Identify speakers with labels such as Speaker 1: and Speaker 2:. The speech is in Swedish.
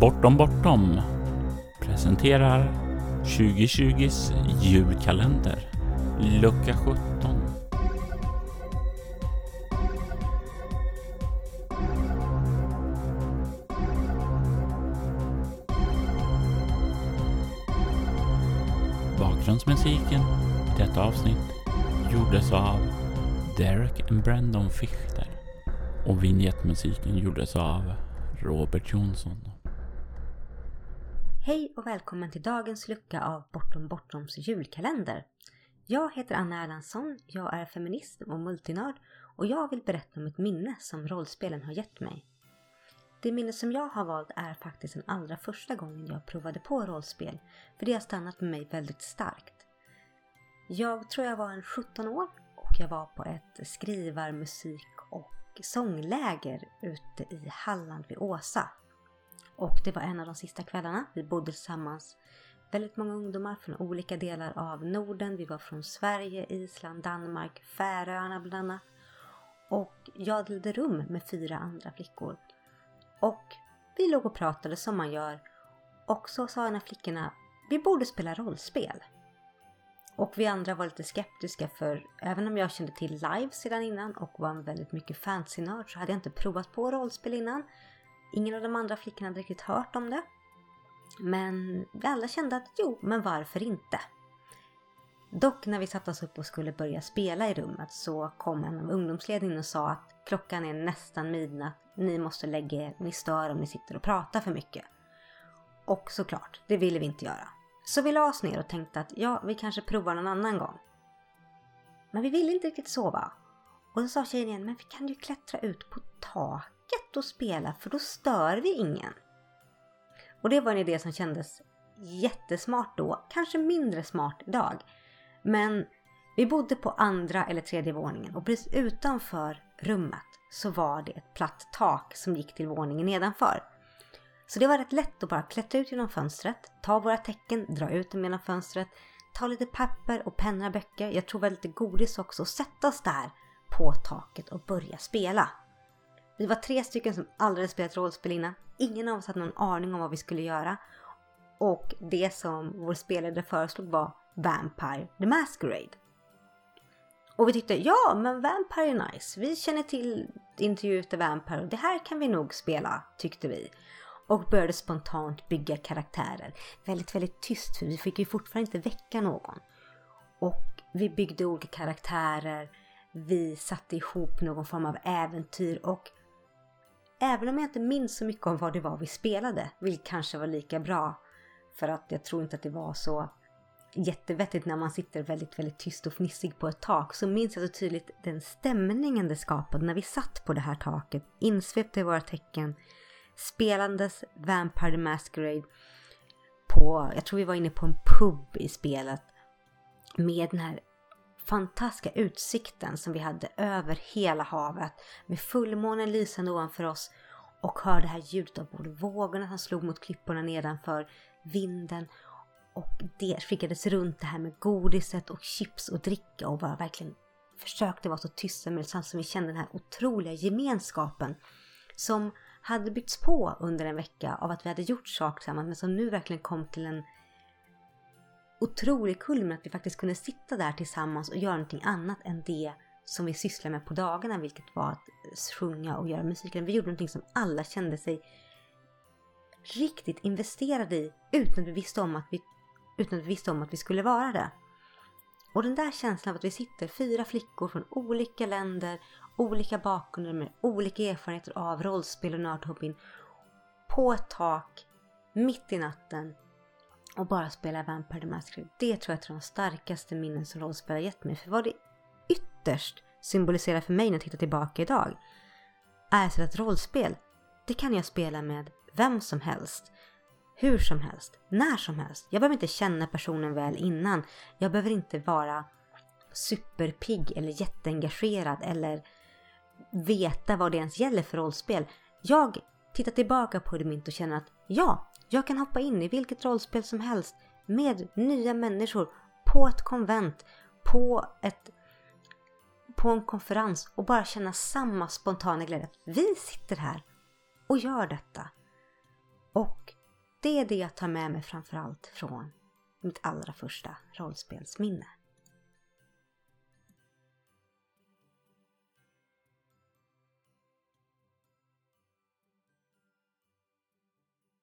Speaker 1: Bortom Bortom presenterar 2020s julkalender, lucka 17. Bakgrundsmusiken i detta avsnitt gjordes av Derek and Brandon Fichter och vignettmusiken gjordes av Robert Jonsson.
Speaker 2: Hej och välkommen till dagens lucka av Bortom Bortoms julkalender. Jag heter Anna Erlandsson, jag är feminist och multinörd och jag vill berätta om ett minne som rollspelen har gett mig. Det minne som jag har valt är faktiskt den allra första gången jag provade på rollspel, för det har stannat med mig väldigt starkt. Jag tror jag var en 17 år och jag var på ett skrivar-, musik och sångläger ute i Halland vid Åsa. Och det var en av de sista kvällarna. Vi bodde tillsammans väldigt många ungdomar från olika delar av Norden. Vi var från Sverige, Island, Danmark, Färöarna bland annat. Och jag delade rum med fyra andra flickor. Och vi låg och pratade som man gör. Och så sa en av flickorna, vi borde spela rollspel. Och vi andra var lite skeptiska för även om jag kände till live sedan innan och var en väldigt mycket fancy nörd så hade jag inte provat på rollspel innan. Ingen av de andra flickorna hade riktigt hört om det. Men vi alla kände att jo, men varför inte? Dock när vi satte oss upp och skulle börja spela i rummet så kom en av ungdomsledningen och sa att klockan är nästan midnatt, ni måste lägga er, ni stör om ni sitter och pratar för mycket. Och såklart, det ville vi inte göra. Så vi la oss ner och tänkte att ja, vi kanske provar någon annan gång. Men vi ville inte riktigt sova. Och då sa tjejen igen, men vi kan ju klättra ut på taket och spela för då stör vi ingen. Och det var en idé som kändes jättesmart då, kanske mindre smart idag. Men vi bodde på andra eller tredje våningen och precis utanför rummet så var det ett platt tak som gick till våningen nedanför. Så det var rätt lätt att bara klättra ut genom fönstret, ta våra tecken, dra ut dem genom fönstret, ta lite papper och penna böcker, jag tror väl lite godis också och sätta oss där på taket och börja spela. Vi var tre stycken som aldrig hade spelat rollspel innan. Ingen av oss hade någon aning om vad vi skulle göra. Och det som vår spelare föreslog var Vampire the Masquerade. Och vi tyckte ja, men Vampire är nice. Vi känner till Intervju the Vampire och det här kan vi nog spela, tyckte vi och började spontant bygga karaktärer. Väldigt, väldigt tyst för vi fick ju fortfarande inte väcka någon. Och vi byggde olika karaktärer, vi satte ihop någon form av äventyr och även om jag inte minns så mycket om vad det var vi spelade, vilket kanske var lika bra. För att jag tror inte att det var så jättevettigt när man sitter väldigt, väldigt tyst och fnissig på ett tak. Så minns jag så tydligt den stämningen det skapade när vi satt på det här taket, insvepta i våra tecken, spelandes Vampire the Masquerade på, jag tror vi var inne på en pub i spelet. Med den här fantastiska utsikten som vi hade över hela havet med fullmånen lysande ovanför oss och hörde det här ljudet av både vågorna som slog mot klipporna nedanför, vinden och det skickades runt det här med godiset och chips och dricka och bara verkligen försökte vara så tysta möjligt samtidigt som vi kände den här otroliga gemenskapen som hade byggts på under en vecka av att vi hade gjort saker tillsammans men som nu verkligen kom till en otrolig kulmen att vi faktiskt kunde sitta där tillsammans och göra någonting annat än det som vi sysslade med på dagarna vilket var att sjunga och göra musik. Vi gjorde någonting som alla kände sig riktigt investerade i utan att vi visste om att vi, utan att vi, visste om att vi skulle vara det. Och den där känslan av att vi sitter fyra flickor från olika länder olika bakgrunder med olika erfarenheter av rollspel och nördhobbyn på ett tak mitt i natten och bara spela Vampire the Masquerade. Det tror jag är ett av de starkaste minnen som rollspel har gett mig. För vad det ytterst symboliserar för mig när jag tittar tillbaka idag är så att rollspel, det kan jag spela med vem som helst. Hur som helst, när som helst. Jag behöver inte känna personen väl innan. Jag behöver inte vara superpigg eller jätteengagerad eller veta vad det ens gäller för rollspel. Jag tittar tillbaka på det mynt och känner att ja, jag kan hoppa in i vilket rollspel som helst med nya människor på ett konvent, på, ett, på en konferens och bara känna samma spontana glädje. Vi sitter här och gör detta. Och det är det jag tar med mig framförallt från mitt allra första rollspelsminne.